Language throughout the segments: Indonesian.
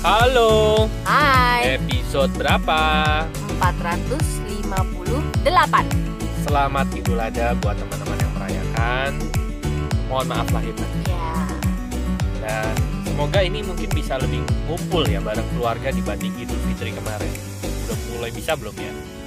Halo, Hai, episode berapa? 458 Selamat Idul Adha buat teman-teman yang merayakan. Mohon maaf lahir batin. Ya, Dan semoga ini mungkin bisa lebih ngumpul ya bareng keluarga dibanding Idul Fitri kemarin. Udah mulai bisa belum ya?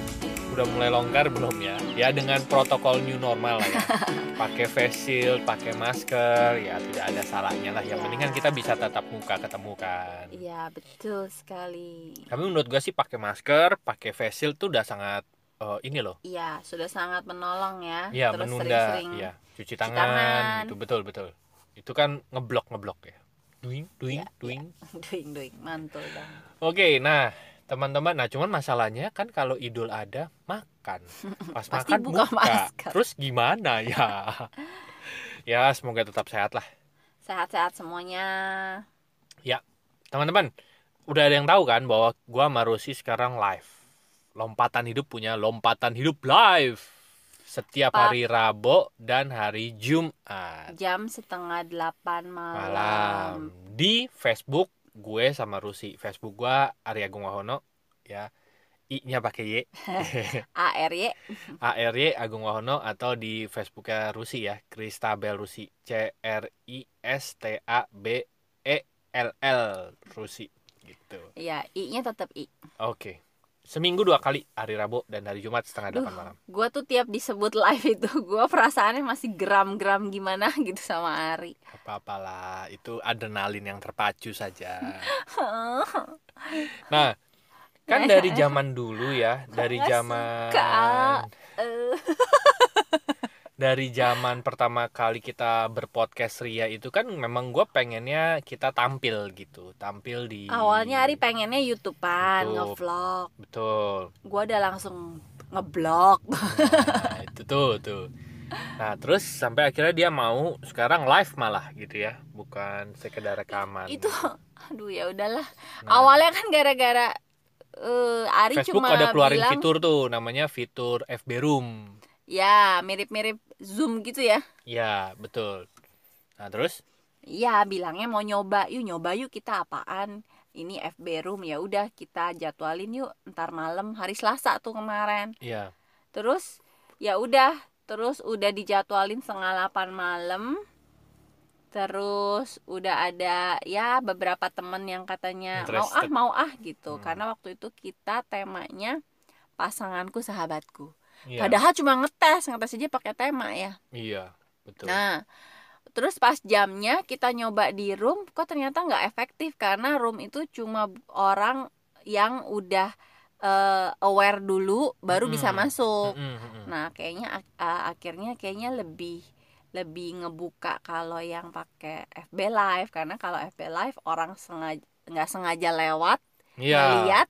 Udah mulai longgar belum ya? Ya dengan protokol new normal lah ya. Pakai face shield, pakai masker, ya tidak ada salahnya lah. Yang Ya. penting kan kita bisa tatap muka ketemu kan. iya betul sekali Tapi menurut gue sih pakai masker, pakai face shield tuh udah sangat eh, ini loh. Iya, sudah sangat menolong ya Iya, Terus menunda sering-sering ya, cuci tangan. tangan, itu betul betul. Itu kan ngeblok ngeblok ya. Doing, doing, Iya, doing. Doing, doing, mantul dong Oke, nah teman-teman, nah cuman masalahnya kan kalau Idul ada makan, pas Pasti makan buka buka, masker. terus gimana ya? ya semoga tetap sehat lah, Sehat-sehat semuanya teman-teman. Udah ada yang tahu kan bahwa gua sama Rosi sekarang live, lompatan hidup punya lompatan hidup live setiap Pak. hari Rabu dan hari Jumat. Jam setengah delapan malam, malam di Facebook gue sama Rusi. Facebook gue Arya Agung Wahono ya. I-nya pakai Y. ARY A R Y Agung Wahono atau di Facebooknya Rusi ya. Kristabel Rusi. C R I S T A B E L L Rusi. Gitu. Iya, I-nya tetap I. Oke seminggu dua kali hari Rabu dan hari Jumat setengah delapan malam. Gue tuh tiap disebut live itu Gue perasaannya masih gram-gram gimana gitu sama Ari. Apa apalah itu adrenalin yang terpacu saja. Nah kan dari zaman dulu ya dari zaman dari zaman pertama kali kita berpodcast Ria itu kan memang gue pengennya kita tampil gitu tampil di Awalnya Ari pengennya YouTubean, YouTube. ngevlog. Betul. Gue udah langsung ngeblok nah, itu tuh tuh. Nah terus sampai akhirnya dia mau sekarang live malah gitu ya bukan sekedar rekaman. Itu aduh ya udahlah. Nah, Awalnya kan gara-gara eh Ari Facebook cuma ada keluarin bilang fitur tuh namanya fitur FB Room Ya mirip-mirip Zoom gitu ya. Ya betul. Nah terus? Iya bilangnya mau nyoba. Yuk nyoba yuk kita apaan? Ini FB room ya udah kita jadwalin yuk ntar malam hari Selasa tuh kemarin. Ya terus ya udah. Terus udah dijadwalin setengah delapan malam. Terus udah ada ya beberapa temen yang katanya mau ah mau ah gitu. Hmm. karena waktu itu kita temanya pasanganku sahabatku iya padahal cuma ngetes ngetes aja pakai tema ya iya betul Nah, terus pas jamnya kita nyoba di room, kok ternyata nggak efektif karena room itu cuma orang yang udah eh, aware dulu baru bisa Mm-mm. masuk. Mm-mm, mm-mm. Nah, kayaknya ak- a- akhirnya kayaknya lebih lebih ngebuka kalau yang pakai FB Live karena kalau FB Live orang sengaja nggak sengaja lewat iya lihat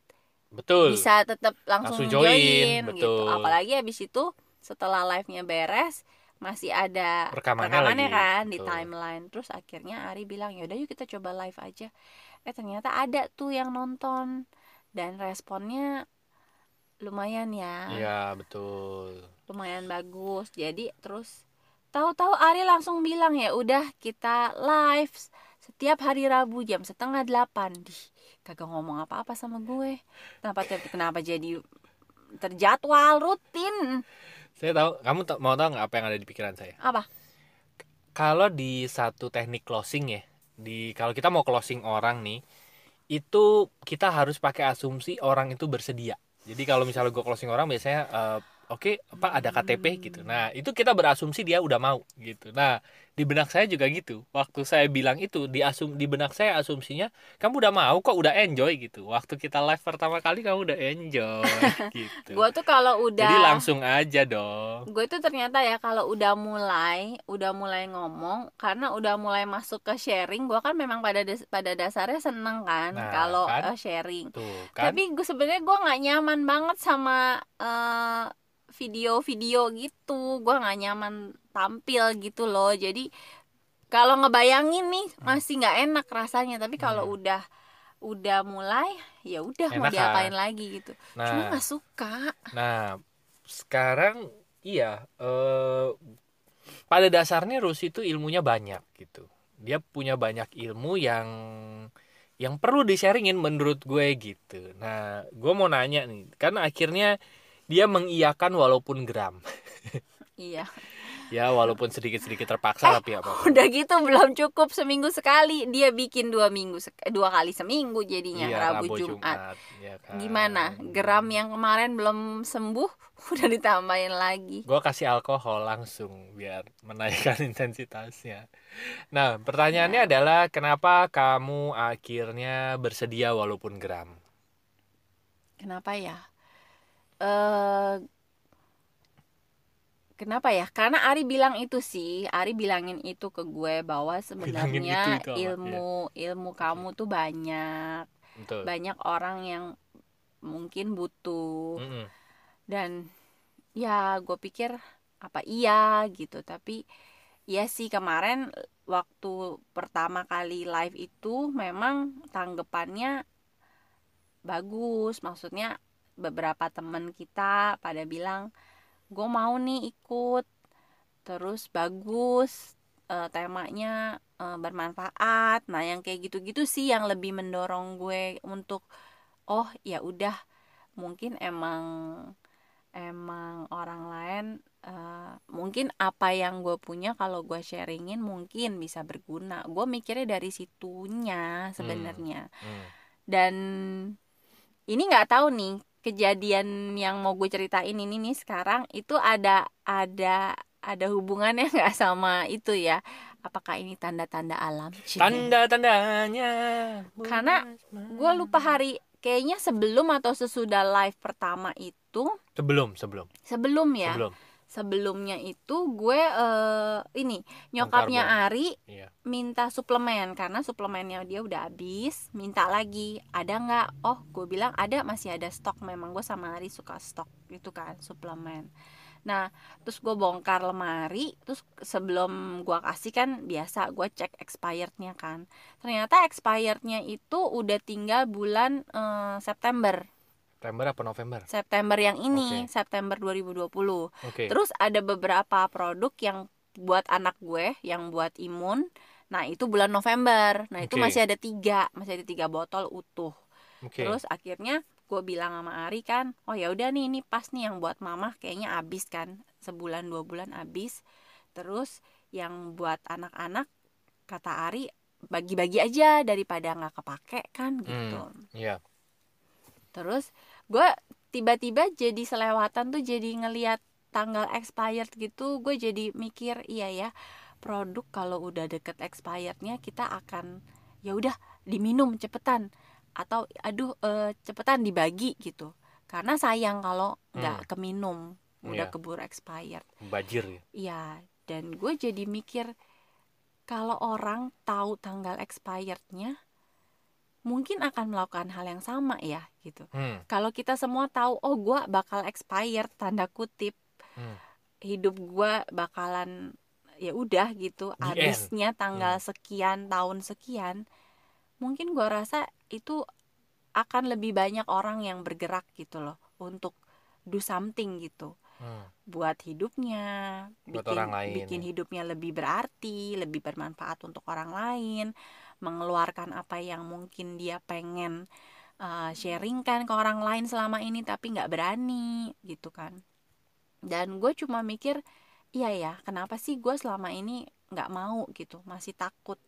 betul bisa tetap langsung, Langsung join, join, gitu. betul. Apalagi habis itu setelah live-nya beres masih ada Rekamannya rekamannya lagi, kan di betul. timeline. Terus akhirnya Ari bilang, "Yaudah yuk kita coba live aja." Eh ternyata ada tuh yang nonton dan responnya lumayan ya. Iya betul. Lumayan bagus. Jadi terus tahu-tahu Ari langsung bilang, "Ya udah kita live setiap hari Rabu jam setengah delapan." Dih, kagak ngomong apa-apa sama gue. Kenapa kenapa jadi terjadwal rutin? Saya tahu. Kamu mau tahu nggak apa yang ada di pikiran saya? Apa? Kalau di satu teknik closing ya, di kalau kita mau closing orang nih, itu kita harus pakai asumsi orang itu bersedia. Jadi kalau misalnya gue closing orang biasanya eh, oke apa ada KTP gitu. Nah itu kita berasumsi dia udah mau gitu. Nah di benak saya juga gitu. Waktu saya bilang itu di asum di benak saya asumsinya kamu udah mau kok udah enjoy gitu. Waktu kita live pertama kali kamu udah enjoy gitu. Gue tuh kalau udah Jadi langsung aja dong. gue tuh ternyata ya kalau udah mulai udah mulai ngomong karena udah mulai masuk ke sharing gue kan memang pada pada dasarnya seneng kan Nah, kalau kan? eh, sharing Tuh kan. tapi gue sebenarnya gue nggak nyaman banget sama eh, video-video gitu gue nggak nyaman tampil gitu loh jadi kalau ngebayangin nih masih nggak enak rasanya tapi kalau Hmm. udah udah mulai ya udah mau diapain kan? lagi gitu cuma Nah, nggak suka nah sekarang iya eh pada dasarnya Rusi itu ilmunya banyak gitu. Dia punya banyak ilmu yang yang perlu di-sharingin menurut gue gitu. Nah, gue mau nanya nih, kan akhirnya dia mengiyakan walaupun gram. iya ya walaupun sedikit-sedikit terpaksa tapi apa udah gitu belum cukup seminggu sekali. Dia bikin dua minggu sek- dua kali seminggu jadinya Iya, Rabu, Jumat, ya kan. gimana? Gram yang kemarin belum sembuh udah ditambahin lagi. Gue kasih alkohol langsung biar menaikkan intensitasnya. Nah pertanyaannya adalah kenapa kamu akhirnya bersedia walaupun gram kenapa ya? Eh kenapa ya? Karena Ari bilang itu sih. Ari bilangin itu ke gue bahwa sebenarnya itu, itu apa? ilmu ilmu kamu tuh banyak. Betul. Banyak orang yang mungkin butuh. Mm-mm. dan ya gue pikir apa iya gitu. Tapi ya sih kemarin waktu pertama kali live itu memang tanggapannya bagus. Maksudnya beberapa temen kita pada bilang gue mau nih ikut. Terus bagus eh, temanya eh, bermanfaat. Nah yang kayak gitu-gitu sih yang lebih mendorong gue untuk oh ya udah. Mungkin emang emang orang lain eh, mungkin apa yang gue punya kalau gue sharingin mungkin bisa berguna. Gue mikirnya dari situnya sebenarnya. Hmm. dan ini nggak tahu nih kejadian yang mau gue ceritain ini nih sekarang itu ada ada ada hubungannya nggak sama itu ya? Apakah ini tanda-tanda alam? Tanda-tandanya Karena gue lupa hari kayaknya sebelum atau sesudah live pertama itu sebelum sebelum. Sebelum ya? Sebelum sebelumnya itu gue eh, ini nyokapnya. Ari iya. minta suplemen karena suplemennya dia udah habis minta lagi ada nggak? Oh gue bilang ada masih ada stok. Memang gue sama Ari suka stok itu kan suplemen. Nah terus gue bongkar lemari terus sebelum gue kasih kan biasa gue cek expirednya kan. Ternyata expirednya itu udah tinggal bulan eh, September September apa November September yang ini Oke. September 2020 oke Terus ada beberapa produk yang buat anak gue, yang buat imun. Nah itu bulan November. Nah itu masih ada tiga, masih ada tiga botol utuh. oke Terus akhirnya gue bilang sama Ari kan, oh ya udah nih ini pas nih yang buat mama kayaknya abis kan sebulan dua bulan abis. Terus yang buat anak-anak kata Ari bagi-bagi aja daripada nggak kepake kan gitu. iya Terus gue tiba-tiba jadi selewatan tuh jadi ngeliat tanggal expired gitu gue jadi mikir iya ya produk kalau udah deket expirednya kita akan ya udah diminum cepetan. Atau aduh eh, cepetan dibagi gitu. Karena sayang kalau nggak keminum udah Iya. keburu expired. Bajir ya? Iya, dan gue jadi mikir kalau orang tahu tanggal expirednya, mungkin akan melakukan hal yang sama ya gitu. hmm. Kalau kita semua tahu, oh gue bakal expired tanda kutip, Hmm. hidup gue bakalan ya udah gitu, The end. habisnya tanggal Hmm. sekian tahun sekian, mungkin gue rasa itu akan lebih banyak orang yang bergerak gitu loh untuk do something gitu Hmm. buat hidupnya, Buat bikin orang lain, bikin ya. hidupnya lebih berarti, lebih bermanfaat untuk orang lain, mengeluarkan apa yang mungkin dia pengen uh, sharingkan ke orang lain selama ini tapi nggak berani gitu kan. Dan gue cuma mikir, iya ya, kenapa sih gue selama ini nggak mau gitu, masih takut.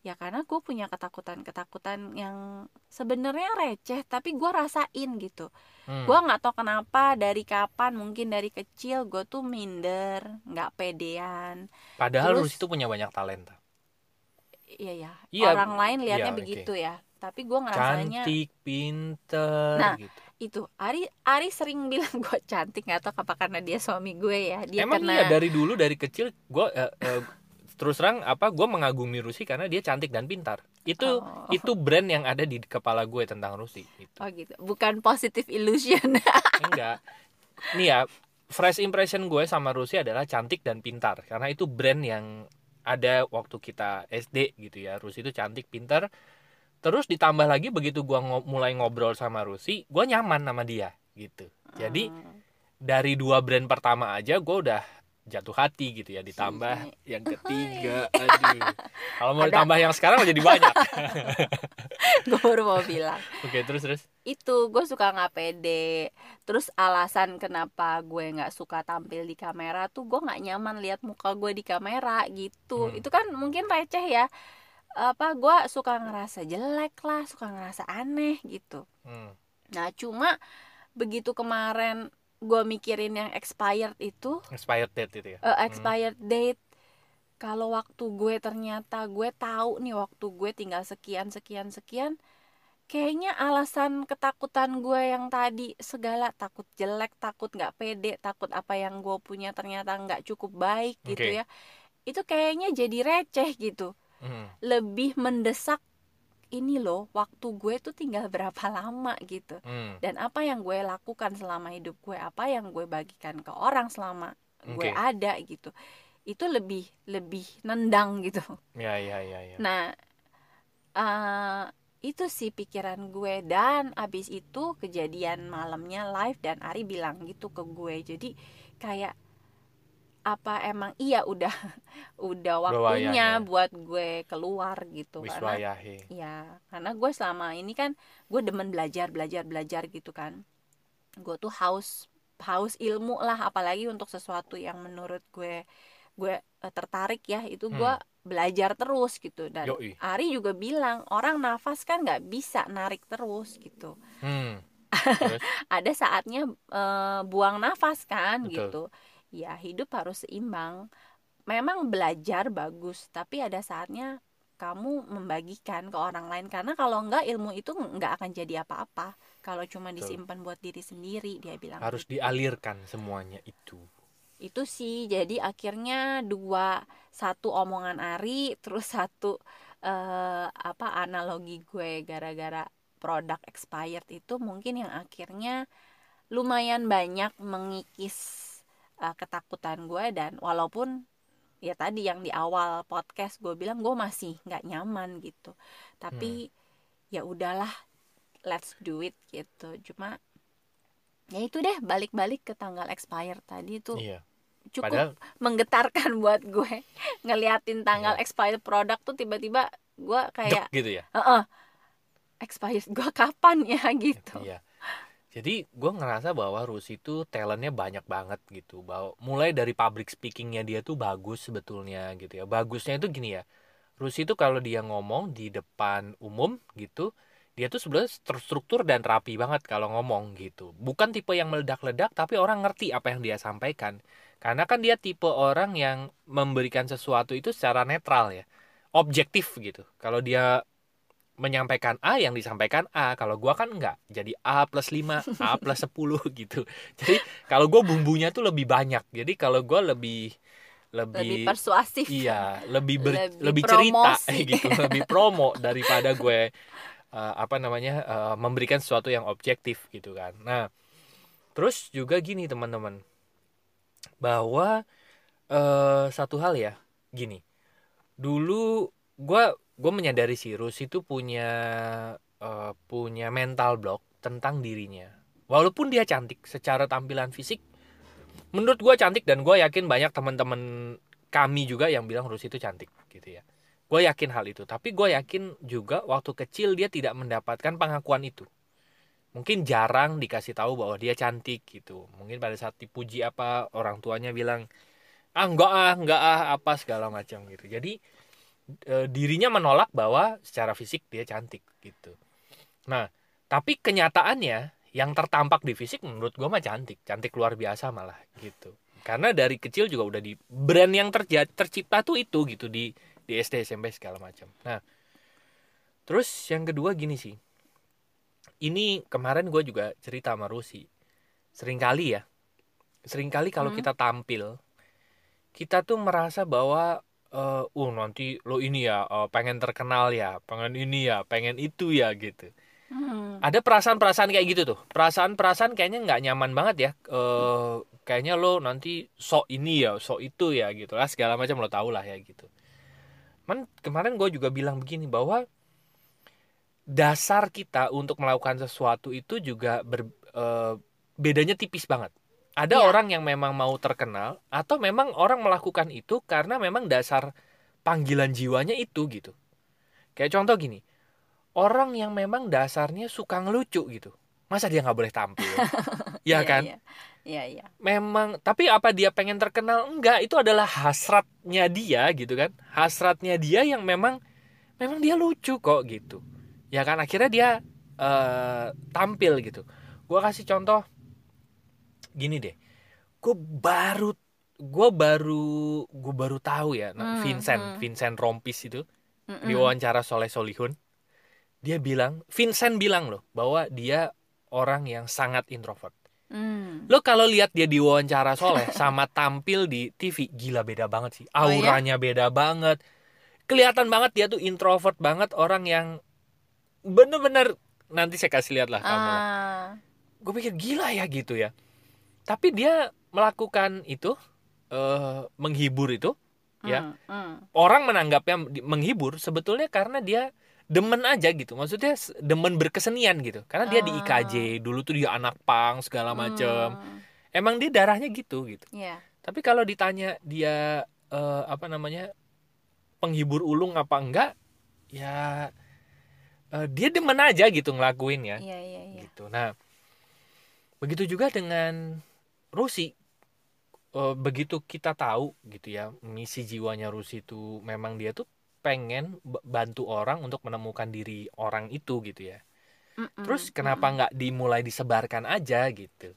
Ya karena gue punya ketakutan-ketakutan yang sebenarnya receh tapi gue rasain gitu. Hmm. gue nggak tahu kenapa dari kapan mungkin dari kecil gue tuh minder nggak pedean. Padahal terus- Rusi itu punya banyak talenta. Iya ya. Iya, orang lain iya, oke. begitu ya. Tapi gue ngerasanya cantik pinter Nah, gitu. itu Ari Ari sering bilang gue cantik nggak tahu apa karena dia suami gue ya dia emang kena iya dari dulu dari kecil gue terus terang apa gue mengagumi Rusi karena dia cantik dan pintar. Itu Oh. itu brand yang ada di kepala gue tentang Rusi gitu. oh gitu. Bukan positive illusion. Enggak. Nih ya fresh impression gue sama Rusi adalah cantik dan pintar. Karena itu brand yang ada waktu kita SD gitu ya. Rusi itu cantik pintar. Terus ditambah lagi begitu gue mulai ngobrol sama Rusi gue nyaman sama dia gitu. Jadi Hmm. dari dua brand pertama aja gue udah jatuh hati gitu ya ditambah yang ketiga. Aduh. Kalau mau Ada- ditambah yang sekarang jadi banyak. Gue baru mau bilang. Oke terus terus. Itu gue suka nggak pede. Terus alasan kenapa gue nggak suka tampil di kamera tuh gue nggak nyaman lihat muka gue di kamera gitu. Hmm. itu kan mungkin receh ya. Apa gue suka ngerasa jelek lah suka ngerasa aneh gitu. Hmm. nah cuma begitu kemarin gue mikirin yang expired itu expired date itu ya eh, expired date kalau waktu gue ternyata gue tahu nih waktu gue tinggal sekian sekian sekian kayaknya alasan ketakutan gue yang tadi segala takut jelek takut nggak pede takut apa yang gue punya ternyata nggak cukup baik gitu Oke. ya itu kayaknya jadi receh gitu Hmm. lebih mendesak ini loh waktu gue tuh tinggal berapa lama gitu. Hmm. dan apa yang gue lakukan selama hidup gue apa yang gue bagikan ke orang selama gue Oke. ada gitu itu lebih lebih nendang gitu. Ya ya ya ya. Nah eh, itu sih pikiran gue. Dan abis itu kejadian malamnya live dan Ari bilang gitu ke gue. Jadi kayak apa emang iya udah udah waktunya wayahnya. buat gue keluar gitu karena Ya, karena gue selama ini kan gue demen belajar, belajar, belajar gitu kan. Gue tuh haus haus ilmu lah, apalagi untuk sesuatu yang menurut gue gue eh, tertarik ya, itu gue belajar terus gitu. Dan Yoi. Ari juga bilang orang nafas kan nggak bisa narik terus gitu. hmm. Ada saatnya eh, buang nafas kan Betul. gitu. Ya hidup harus seimbang. Memang belajar bagus, tapi ada saatnya kamu membagikan ke orang lain karena kalau enggak ilmu itu nggak akan jadi apa-apa kalau cuma disimpan buat diri sendiri dia bilang harus gitu. dialirkan semuanya itu itu sih jadi akhirnya dua satu omongan Ari terus satu eh, apa analogi gue gara-gara produk expired itu mungkin yang akhirnya lumayan banyak mengikis eh, ketakutan gue dan walaupun ya tadi yang di awal podcast gue bilang gue masih nggak nyaman gitu tapi ya udahlah let's do it gitu cuma ya itu deh balik-balik ke tanggal expire tadi tuh iya cukup padahal menggetarkan buat gue ngeliatin tanggal Iya. expired produk tuh tiba-tiba gue kayak dek gitu ya Heeh. expired gue kapan ya gitu Iya. Jadi gue ngerasa bahwa Rusi itu talentnya banyak banget gitu. Bahwa mulai dari public speakingnya dia tuh bagus sebetulnya gitu ya. Bagusnya itu gini ya. Rusi itu kalau dia ngomong di depan umum gitu, dia tuh sebenarnya terstruktur dan rapi banget kalau ngomong gitu. Bukan tipe yang meledak-ledak, tapi orang ngerti apa yang dia sampaikan. Karena kan dia tipe orang yang memberikan sesuatu itu secara netral ya, objektif gitu. Kalau dia menyampaikan A yang disampaikan A. Kalau gua kan enggak jadi A plus 5 A plus 10 gitu. Jadi kalau gua bumbunya tuh lebih banyak. Jadi kalau gua lebih lebih lebih persuasif. Iya lebih ber- Lebih lebih, cerita promosi. gitu. Lebih promo daripada gue eh, apa namanya eh, memberikan sesuatu yang objektif gitu kan. Nah terus juga gini teman-teman. Bahwa eh, satu hal ya. Gini. Dulu gua gue menyadari sih Rus itu punya eh, punya mental block tentang dirinya. Walaupun dia cantik secara tampilan fisik menurut gue cantik dan gue yakin banyak teman-teman kami juga yang bilang Rus itu cantik gitu ya. Gue yakin hal itu tapi gue yakin juga waktu kecil dia tidak mendapatkan pengakuan itu. Mungkin jarang dikasih tahu bahwa dia cantik gitu. Mungkin pada saat dipuji apa orang tuanya bilang ah enggak ah enggak ah apa segala macam gitu. Jadi e, dirinya menolak bahwa secara fisik dia cantik gitu. Nah tapi kenyataannya yang tertampak di fisik menurut gue mah cantik cantik luar biasa malah gitu. Karena dari kecil juga udah di brand yang terja, tercipta tuh itu gitu di di SD SMP segala macam. Nah terus yang kedua gini sih. Ini kemarin gue juga cerita sama Rusi. Seringkali ya sering kali kalau Hmm. kita tampil kita tuh merasa bahwa eh uh nanti lo ini ya eh, pengen terkenal ya pengen ini ya pengen itu ya gitu. Hmm. ada perasaan-perasaan kayak gitu tuh. Perasaan-perasaan kayaknya nggak nyaman banget ya. Eh kayaknya lo nanti sok ini ya sok itu ya gitu lah segala macam lo tau lah ya gitu. Man, kemarin gue juga bilang begini bahwa dasar kita untuk melakukan sesuatu itu juga ber, eh, bedanya tipis banget ada Iya. orang yang memang mau terkenal atau memang orang melakukan itu karena memang dasar panggilan jiwanya itu gitu. Kayak contoh gini orang yang memang dasarnya suka ngelucu gitu masa dia nggak boleh tampil? Ya kan? iya. Iya, iya. memang tapi apa dia pengen terkenal? Enggak itu adalah hasratnya dia gitu kan. Hasratnya dia yang memang memang dia lucu kok gitu. Ya kan akhirnya dia eh, tampil gitu. Gua kasih contoh gini deh gue baru gue baru gue baru tahu ya nah, Hmm, Vincent hmm. Vincent Rompis itu Mm-mm. di wawancara Soleh Solihun dia bilang Vincent bilang loh bahwa dia orang yang sangat introvert Hmm. Lo kalau lihat dia di wawancara Soleh sama tampil di TV gila beda banget sih. Oh, iya? Auranya beda banget. Kelihatan banget dia tuh introvert banget orang yang bener-bener nanti saya kasih lihat lah kamu. Ah. Gue pikir gila ya gitu ya. Tapi dia melakukan itu eh menghibur itu Ya. Hmm, hmm. orang menanggapnya di- menghibur sebetulnya karena dia demen aja gitu. Maksudnya demen berkesenian gitu. Karena dia di Ah. IKJ, dulu tuh dia anak pang segala macem Hmm. Emang dia darahnya gitu gitu. Iya. Tapi kalau ditanya dia eh, apa namanya penghibur ulung apa enggak, ya eh, dia demen aja gitu ngelakuin ya, Iya, iya, iya. gitu. Nah, begitu juga dengan Rusi. Eh, begitu kita tahu gitu ya misi jiwanya Rusi itu memang dia tuh pengen bantu orang untuk menemukan diri orang itu gitu ya. Mm-mm, Terus kenapa nggak dimulai disebarkan aja gitu?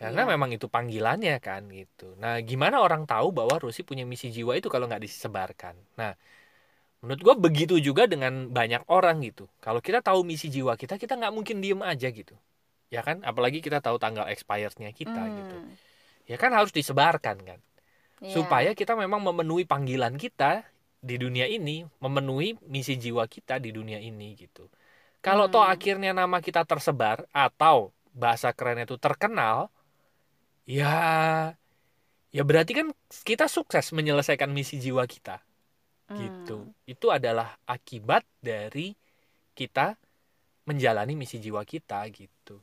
Karena Iya. memang itu panggilannya kan gitu. Nah, gimana orang tahu bahwa Rusi punya misi jiwa itu kalau nggak disebarkan? Nah, menurut gua begitu juga dengan banyak orang gitu. Kalau kita tahu misi jiwa kita, kita nggak mungkin diem aja gitu. Ya kan? Apalagi kita tahu tanggal expirednya kita Hmm. gitu. Ya kan harus disebarkan kan. Iya. Supaya kita memang memenuhi panggilan kita di dunia ini, memenuhi misi jiwa kita di dunia ini gitu. Kalau toh Hmm. akhirnya nama kita tersebar atau bahasa kerennya itu terkenal, ya ya berarti kan kita sukses menyelesaikan misi jiwa kita gitu. Hmm. Itu adalah akibat dari kita menjalani misi jiwa kita gitu.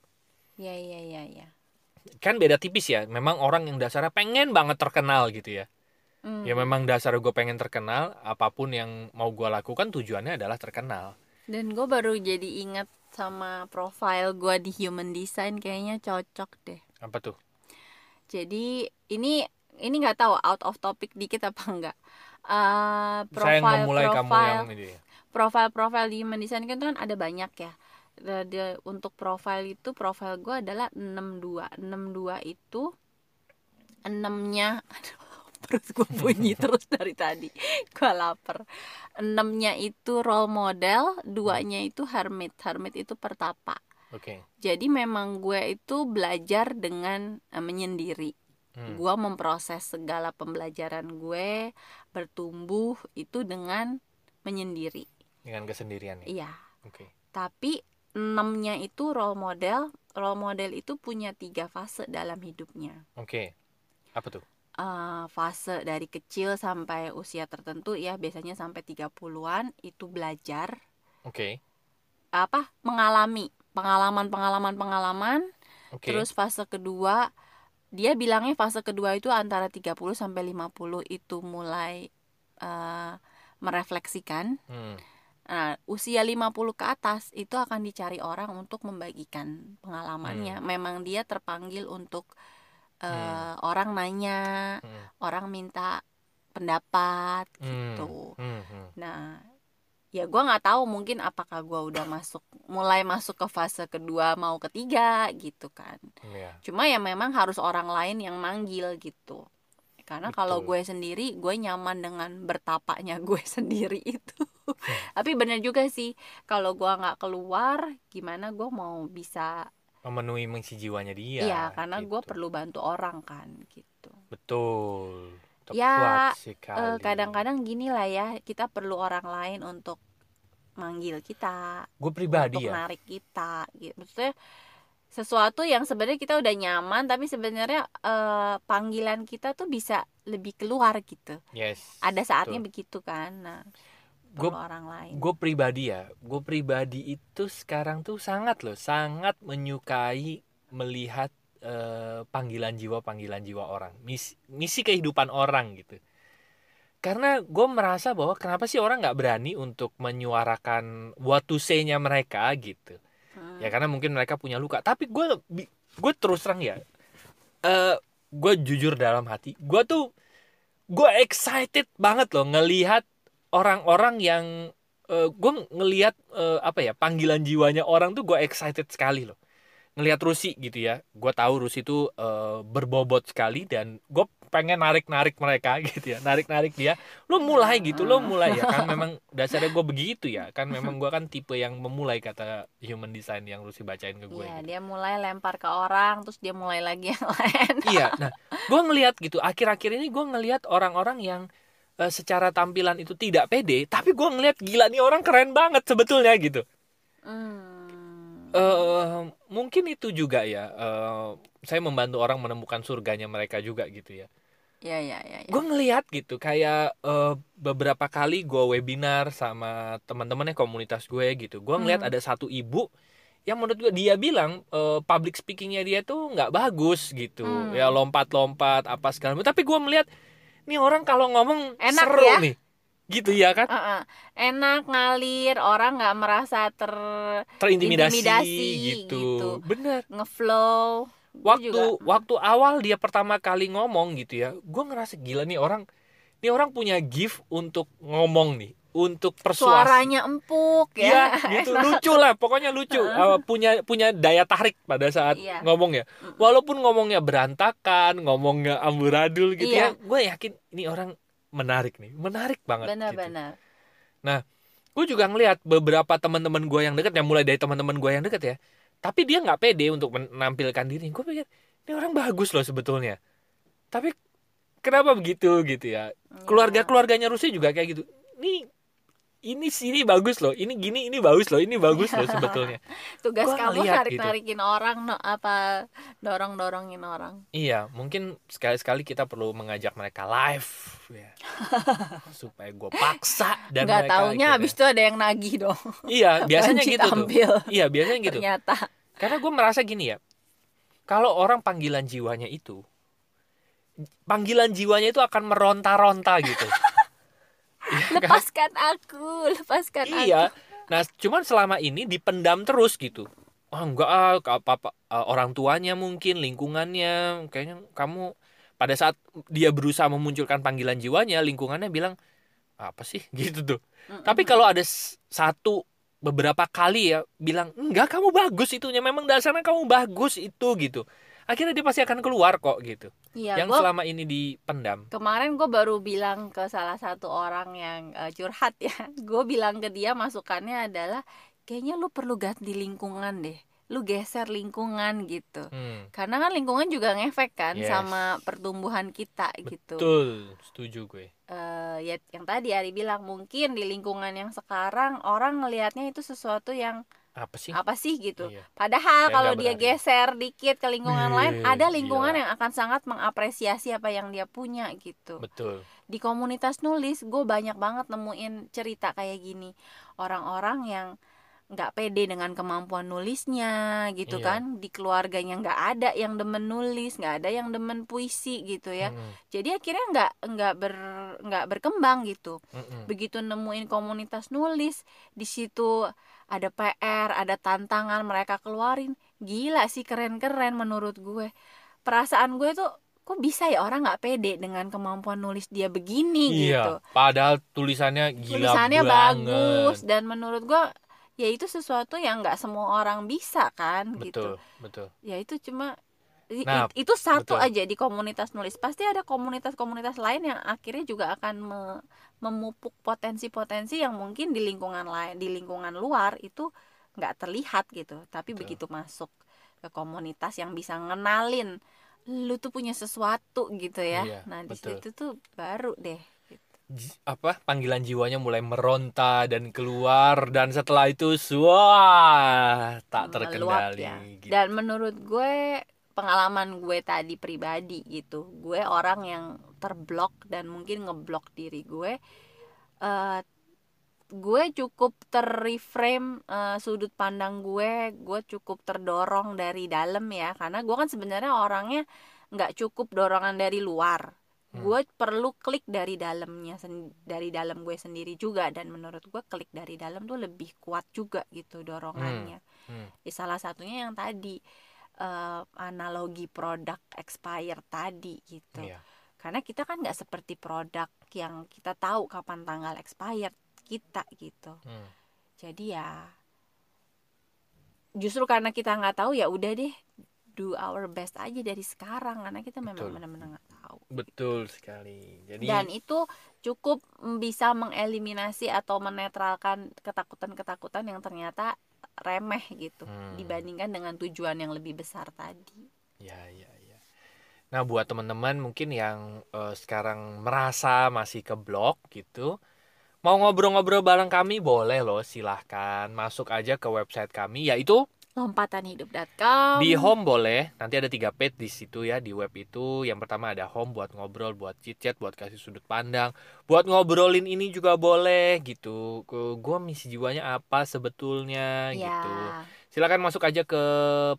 Iya, iya, iya, iya. Kan beda tipis ya. Memang orang yang dasarnya pengen banget terkenal gitu ya. Hmm. Ya memang dasar gue pengen terkenal, apa pun yang mau gue lakukan tujuannya adalah terkenal. Dan gue baru jadi ingat sama profile gue di Human Design kayaknya cocok deh. Apa tuh? Jadi ini ini nggak tahu out of topic dikit apa enggak. Eh Saya profile memulai kamu profile yang ini ya. profile profile di Human Design kan, kan ada banyak ya. Da- da- untuk profile itu profile gue adalah 62 62 itu enamnya perut gue bunyi terus dari tadi gue lapar enamnya itu role model duanya itu hermit hermit itu pertapa Oke. jadi memang gue itu belajar dengan eh, menyendiri Hmm. gue memproses segala pembelajaran gue bertumbuh itu dengan menyendiri Dengan kesendirian ya. iya Oke. tapi enamnya itu role model role model itu punya tiga fase dalam hidupnya Oke. Apa tuh? Eh, fase dari kecil sampai usia tertentu ya biasanya sampai 30-an itu belajar Oke. apa mengalami pengalaman pengalaman pengalaman Oke. terus fase kedua dia bilangnya fase kedua itu antara 30 sampai 50 itu mulai eh, merefleksikan Hmm. Nah, usia 50 ke atas itu akan dicari orang untuk membagikan pengalamannya. Memang dia terpanggil untuk eh, Hmm. orang nanya, Hmm. orang minta pendapat Hmm. gitu. Hmm. Hmm. Nah, ya gua nggak tahu mungkin apakah gua udah masuk mulai masuk ke fase kedua mau ketiga gitu kan. Iya. Cuma ya memang harus orang lain yang manggil gitu. Karena kalau gue sendiri, gue nyaman dengan bertapaknya gue sendiri itu. Tapi bener juga sih, kalau gue nggak keluar, gimana gue mau bisa? Memenuhi misi jiwanya dia. Iya, karena gue gitu. perlu bantu orang kan, gitu. Betul. Tepat Ya. Eh, kadang-kadang gini lah ya, kita perlu orang lain untuk manggil kita, gue pribadi untuk ya. narik kita, gitu. Maksudnya sesuatu yang sebenarnya kita udah nyaman, tapi sebenarnya eh, panggilan kita tuh bisa lebih keluar gitu. Yes. ada saatnya betul. begitu kan nah Gua- orang lain. gue pribadi ya gue pribadi itu sekarang tuh sangat loh sangat menyukai melihat eh, panggilan jiwa panggilan jiwa orang misi, misi kehidupan orang gitu. Karena gue merasa bahwa kenapa sih orang nggak berani untuk menyuarakan what to say-nya mereka gitu. Hmm. ya karena mungkin mereka punya luka. Tapi gue gue terus terang ya eh gue jujur dalam hati gue tuh gue excited banget loh ngelihat orang-orang yang eh gue ngelihat eh, apa ya panggilan jiwanya orang tuh gue excited sekali loh. Ngelihat Rusi gitu ya. Gue tahu Rusi itu eh, berbobot sekali dan gue pengen narik narik mereka gitu ya. Narik narik dia. Lo mulai gitu lo mulai ya. Kan memang dasarnya gue begitu ya. Kan memang gue kan tipe yang memulai kata human design yang Rusi bacain ke gue Iya, gitu. dia mulai lempar ke orang, terus dia mulai lagi yang lain. iya nah gue ngelihat gitu. Akhir-akhir ini gue ngelihat orang-orang yang eh, secara tampilan itu tidak pede tapi gue ngelihat gila nih orang keren banget sebetulnya gitu Hmm. eh mungkin itu juga ya eh, saya membantu orang menemukan surganya mereka juga gitu ya Ya, ya, ya, ya. gue ngelihat gitu kayak eh, beberapa kali gue webinar sama teman-temannya komunitas gue gitu gue ngelihat Hmm. ada satu ibu yang menurut gue dia bilang eh, public speakingnya dia tuh nggak bagus gitu Hmm. ya lompat-lompat apa segala macam tapi gue melihat nih orang kalau ngomong Enak seru ya. nih gitu ya kan Uh-uh. Enak ngalir, orang nggak merasa ter terintimidasi Intimidasi, gitu. gitu. bener ngeflow. Waktu juga- waktu awal dia pertama kali ngomong gitu ya gue ngerasa gila nih orang nih orang punya gift untuk ngomong nih untuk persuasi suaranya empuk Iya ya. gitu. Lucu lah pokoknya lucu. Uh, punya punya daya tarik pada saat Iya. ngomong ya. Walaupun ngomongnya berantakan ngomongnya amburadul gitu Iya. ya gue yakin ini orang menarik nih menarik banget gitu. Benar-benar. gue juga ngelihat beberapa teman-teman gue yang deket ya mulai dari teman-teman gue yang deket ya tapi dia nggak pede untuk menampilkan diri. Gue pikir ini orang bagus loh sebetulnya. Tapi kenapa begitu gitu ya? Keluarga keluarganya Rusi juga kayak gitu. Ini ini sini bagus loh ini gini ini bagus loh ini bagus loh sebetulnya Tugas Gua kamu ngeliat narik-narikin orang, no, apa dorong-dorongin orang. iya mungkin sekali-sekali kita perlu mengajak mereka live ya supaya gue paksa dan Nggak taunya habis itu ada yang nagih dong. iya biasanya gitu tuh tampil. iya biasanya gitu Ternyata. Karena gue merasa gini ya, kalau orang panggilan jiwanya itu, panggilan jiwanya itu akan meronta-ronta gitu. Iya kan? Lepaskan aku, lepaskan Iya. aku. Nah, cuman selama ini dipendam terus gitu. Oh enggak ah, apa apa orang tuanya mungkin lingkungannya kayaknya kamu pada saat dia berusaha memunculkan panggilan jiwanya lingkungannya bilang apa sih gitu tuh. Tapi kalau ada satu beberapa kali ya bilang enggak kamu bagus itunya memang dasarnya kamu bagus itu gitu. Akhirnya dia pasti akan keluar kok gitu. Iya, yang gua selama ini dipendam. kemarin gue baru bilang ke salah satu orang yang eh, curhat ya. Gue bilang ke dia masukannya adalah kayaknya lu perlu ganti lingkungan deh. Lu geser lingkungan gitu. Hmm, Karena kan lingkungan juga ngefek kan Yes. sama pertumbuhan kita gitu. betul, setuju gue. eh ya yang tadi Ari bilang mungkin di lingkungan yang sekarang orang ngelihatnya itu sesuatu yang Apa sih? apa sih gitu. Iya. Padahal Kayak kalau dia geser dikit ke lingkungan Wih, lain, ada lingkungan gila. yang akan sangat mengapresiasi apa yang dia punya gitu. Betul. Di komunitas nulis, gue banyak banget nemuin cerita kayak gini, orang-orang yang nggak pede dengan kemampuan nulisnya gitu Iya. kan. Di keluarganya nggak ada yang demen nulis nggak ada yang demen puisi gitu ya. Mm-mm, jadi akhirnya nggak nggak ber nggak berkembang gitu. Mm-mm. begitu nemuin komunitas nulis di situ ada PR ada tantangan mereka keluarin. Gila sih keren-keren menurut gue. Perasaan gue tuh kok bisa ya orang nggak pede dengan kemampuan nulis dia begini gitu. Iya, padahal tulisannya gila tulisannya banget. bagus dan menurut gue ya itu sesuatu yang nggak semua orang bisa kan gitu Betul, betul. ya itu cuma Nah, itu satu betul. aja di komunitas nulis pasti ada komunitas-komunitas lain yang akhirnya juga akan me- memupuk potensi-potensi yang mungkin di lingkungan lain di lingkungan luar itu nggak terlihat gitu tapi Betul. begitu masuk ke komunitas yang bisa ngenalin lu tuh punya sesuatu gitu ya Iya, nah di situ tuh baru deh gitu. Apa panggilan jiwanya mulai meronta dan keluar dan setelah itu wah tak terkendali ya. gitu. Dan menurut gue pengalaman gue tadi pribadi gitu, gue orang yang terblok dan mungkin ngeblok diri gue. eh gue cukup terreframe eh, sudut pandang gue, gue cukup terdorong dari dalam ya, karena gue kan sebenarnya orangnya nggak cukup dorongan dari luar. Hmm. gue perlu klik dari dalamnya dari dalam gue sendiri juga dan menurut gue klik dari dalam tuh lebih kuat juga gitu dorongannya Hmm. Ya, salah satunya yang tadi eh, analogi produk expired tadi gitu Iya. karena kita kan nggak seperti produk yang kita tahu kapan tanggal expired kita gitu Hmm. jadi ya justru karena kita nggak tahu ya udah deh do our best aja dari sekarang karena kita memang benar-benar tahu Betul sekali. Jadi dan itu cukup bisa mengeliminasi atau menetralkan ketakutan-ketakutan yang ternyata remeh gitu Hmm. dibandingkan dengan tujuan yang lebih besar tadi Ya, ya, ya. Nah, buat teman-teman mungkin yang eh, sekarang merasa masih ke blog gitu, mau ngobrol-ngobrol bareng kami boleh loh, silahkan masuk aja ke website kami, yaitu lompatanhidup.com di home boleh. Nanti ada tiga page di situ ya di web itu. Yang pertama ada home buat ngobrol, buat chit chat, buat kasih sudut pandang, buat ngobrolin ini juga boleh gitu. Gue misi jiwanya apa sebetulnya ya gitu. Silakan masuk aja ke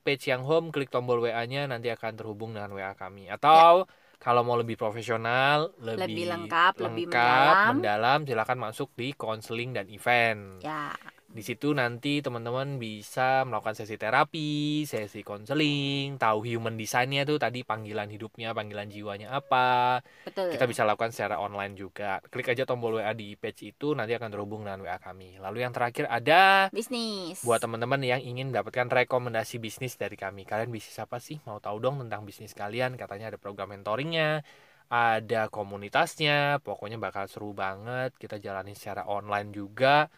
page yang home, klik tombol WA-nya, nanti akan terhubung dengan WA kami. Atau kalau mau lebih profesional, lebih, Lebih lengkap, lebih lengkap, mendalam. mendalam, silakan masuk di konseling dan event. ya Di situ nanti teman-teman bisa melakukan sesi terapi, sesi konseling, tahu human design-nya tuh tadi panggilan hidupnya, panggilan jiwanya apa. betul. Kita bisa lakukan secara online juga. Klik aja tombol WA di page itu, nanti akan terhubung dengan WA kami. Lalu yang terakhir ada bisnis. buat teman-teman yang ingin mendapatkan rekomendasi bisnis dari kami. Kalian bisnis apa sih? Mau tahu dong tentang bisnis kalian? Katanya ada program mentoringnya ada komunitasnya. Pokoknya bakal seru banget. Kita jalani secara online juga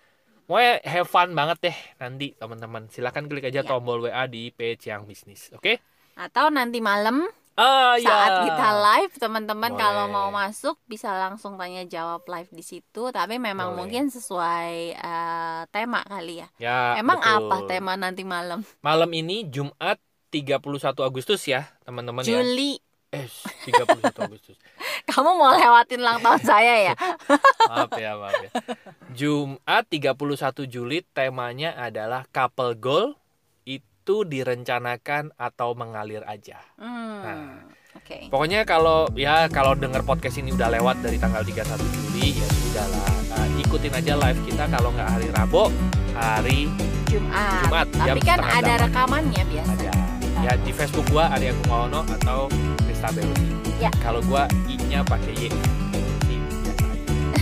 mau have fun banget deh nanti teman-teman. Silahkan klik aja Ya. tombol WA di page yang bisnis oke? Atau nanti malam ah saat ya kita live teman-teman kalau mau masuk bisa langsung tanya jawab live di situ. Tapi memang Boleh. mungkin sesuai eh, tema kali ya. Ya emang betul. apa tema nanti malam? Malam ini Jumat 31 Agustus ya teman-teman ya. Juli. Eh 31 Agustus kamu mau lewatin ulang tahun saya ya? Maaf ya maaf ya. Jumat 31 Juli temanya adalah couple goal itu direncanakan atau mengalir aja. Hmm, Nah. oke. pokoknya kalau ya kalau denger podcast ini udah lewat dari tanggal 31 Juli ya sudah lah. Nah, ikutin aja live kita kalau nggak hari Rabu hari Jumat. Jumat, tapi kan ada rekamannya biasa ada ya di Facebook gua Arya Kumawono atau Krista Berusi Ya. kalau gua i-nya pakai y.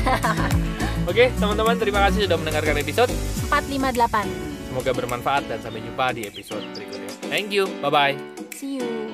Oke teman-teman terima kasih sudah mendengarkan episode 458 Semoga bermanfaat dan sampai jumpa di episode berikutnya. Thank you, bye bye. see you